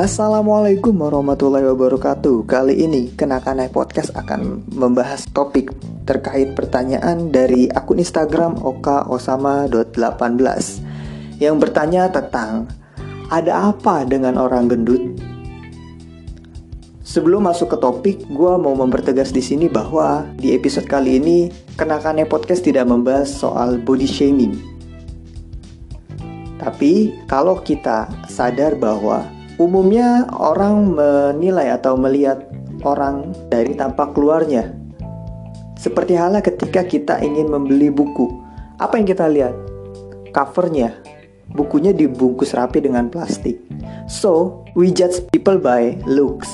Assalamualaikum warahmatullahi wabarakatuh Kali ini Kenakanai Podcast akan membahas topik terkait pertanyaan dari akun Instagram okaosama.18 Yang bertanya tentang Ada apa dengan orang gendut? Sebelum masuk ke topik, gue mau mempertegas di sini bahwa di episode kali ini Kenakanai Podcast tidak membahas soal body shaming tapi kalau kita sadar bahwa Umumnya orang menilai atau melihat orang dari tampak luarnya. Seperti halnya ketika kita ingin membeli buku. Apa yang kita lihat? Covernya. Bukunya dibungkus rapi dengan plastik. So, we judge people by looks.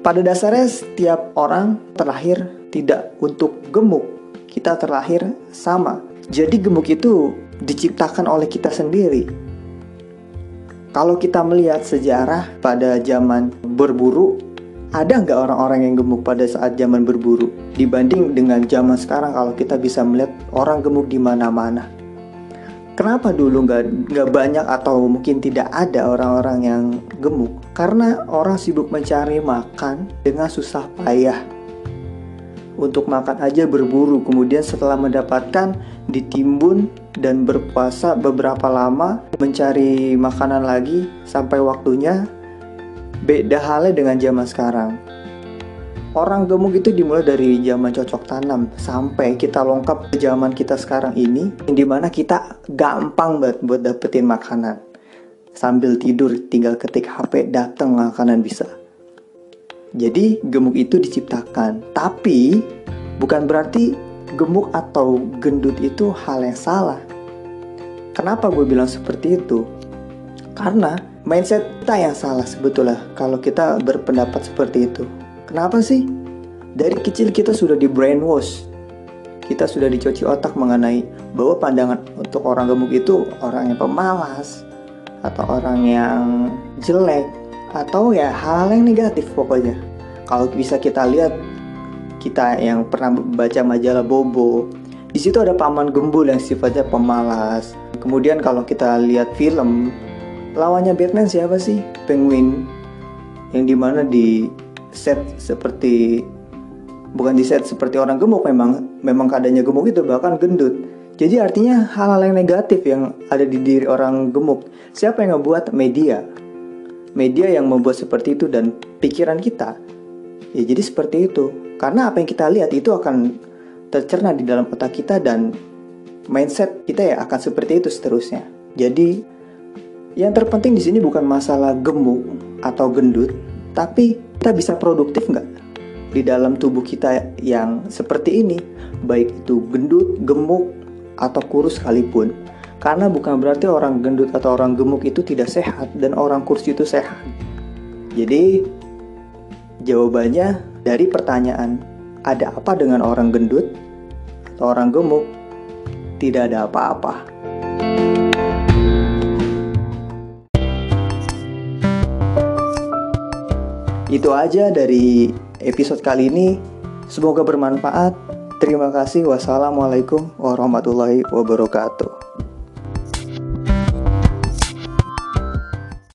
Pada dasarnya setiap orang terlahir tidak untuk gemuk kita terlahir sama. Jadi gemuk itu diciptakan oleh kita sendiri. Kalau kita melihat sejarah pada zaman berburu, ada nggak orang-orang yang gemuk pada saat zaman berburu dibanding dengan zaman sekarang kalau kita bisa melihat orang gemuk di mana-mana? Kenapa dulu nggak nggak banyak atau mungkin tidak ada orang-orang yang gemuk? Karena orang sibuk mencari makan dengan susah payah untuk makan aja berburu. Kemudian setelah mendapatkan ditimbun dan berpuasa beberapa lama mencari makanan lagi sampai waktunya beda halnya dengan zaman sekarang. Orang gemuk itu dimulai dari zaman cocok tanam sampai kita lengkap ke zaman kita sekarang ini di mana kita gampang banget buat dapetin makanan. Sambil tidur tinggal ketik HP datang makanan bisa jadi gemuk itu diciptakan, tapi bukan berarti gemuk atau gendut itu hal yang salah. Kenapa gue bilang seperti itu? Karena mindset kita yang salah sebetulnya kalau kita berpendapat seperti itu. Kenapa sih? Dari kecil kita sudah di brainwash. Kita sudah dicuci otak mengenai bahwa pandangan untuk orang gemuk itu orang yang pemalas atau orang yang jelek atau ya hal yang negatif pokoknya. Kalau bisa kita lihat kita yang pernah baca majalah Bobo di situ ada paman gembul yang sifatnya pemalas. Kemudian kalau kita lihat film lawannya Batman siapa sih? Penguin. Yang di mana di set seperti bukan di set seperti orang gemuk memang memang keadaannya gemuk itu bahkan gendut. Jadi artinya hal-hal yang negatif yang ada di diri orang gemuk. Siapa yang ngebuat media media yang membuat seperti itu dan pikiran kita. Ya jadi seperti itu. Karena apa yang kita lihat itu akan tercerna di dalam otak kita dan mindset kita ya akan seperti itu seterusnya. Jadi yang terpenting di sini bukan masalah gemuk atau gendut, tapi kita bisa produktif nggak di dalam tubuh kita yang seperti ini, baik itu gendut, gemuk, atau kurus sekalipun. Karena bukan berarti orang gendut atau orang gemuk itu tidak sehat dan orang kurus itu sehat. Jadi jawabannya dari pertanyaan ada apa dengan orang gendut atau orang gemuk? Tidak ada apa-apa. Itu aja dari episode kali ini. Semoga bermanfaat. Terima kasih. Wassalamualaikum warahmatullahi wabarakatuh.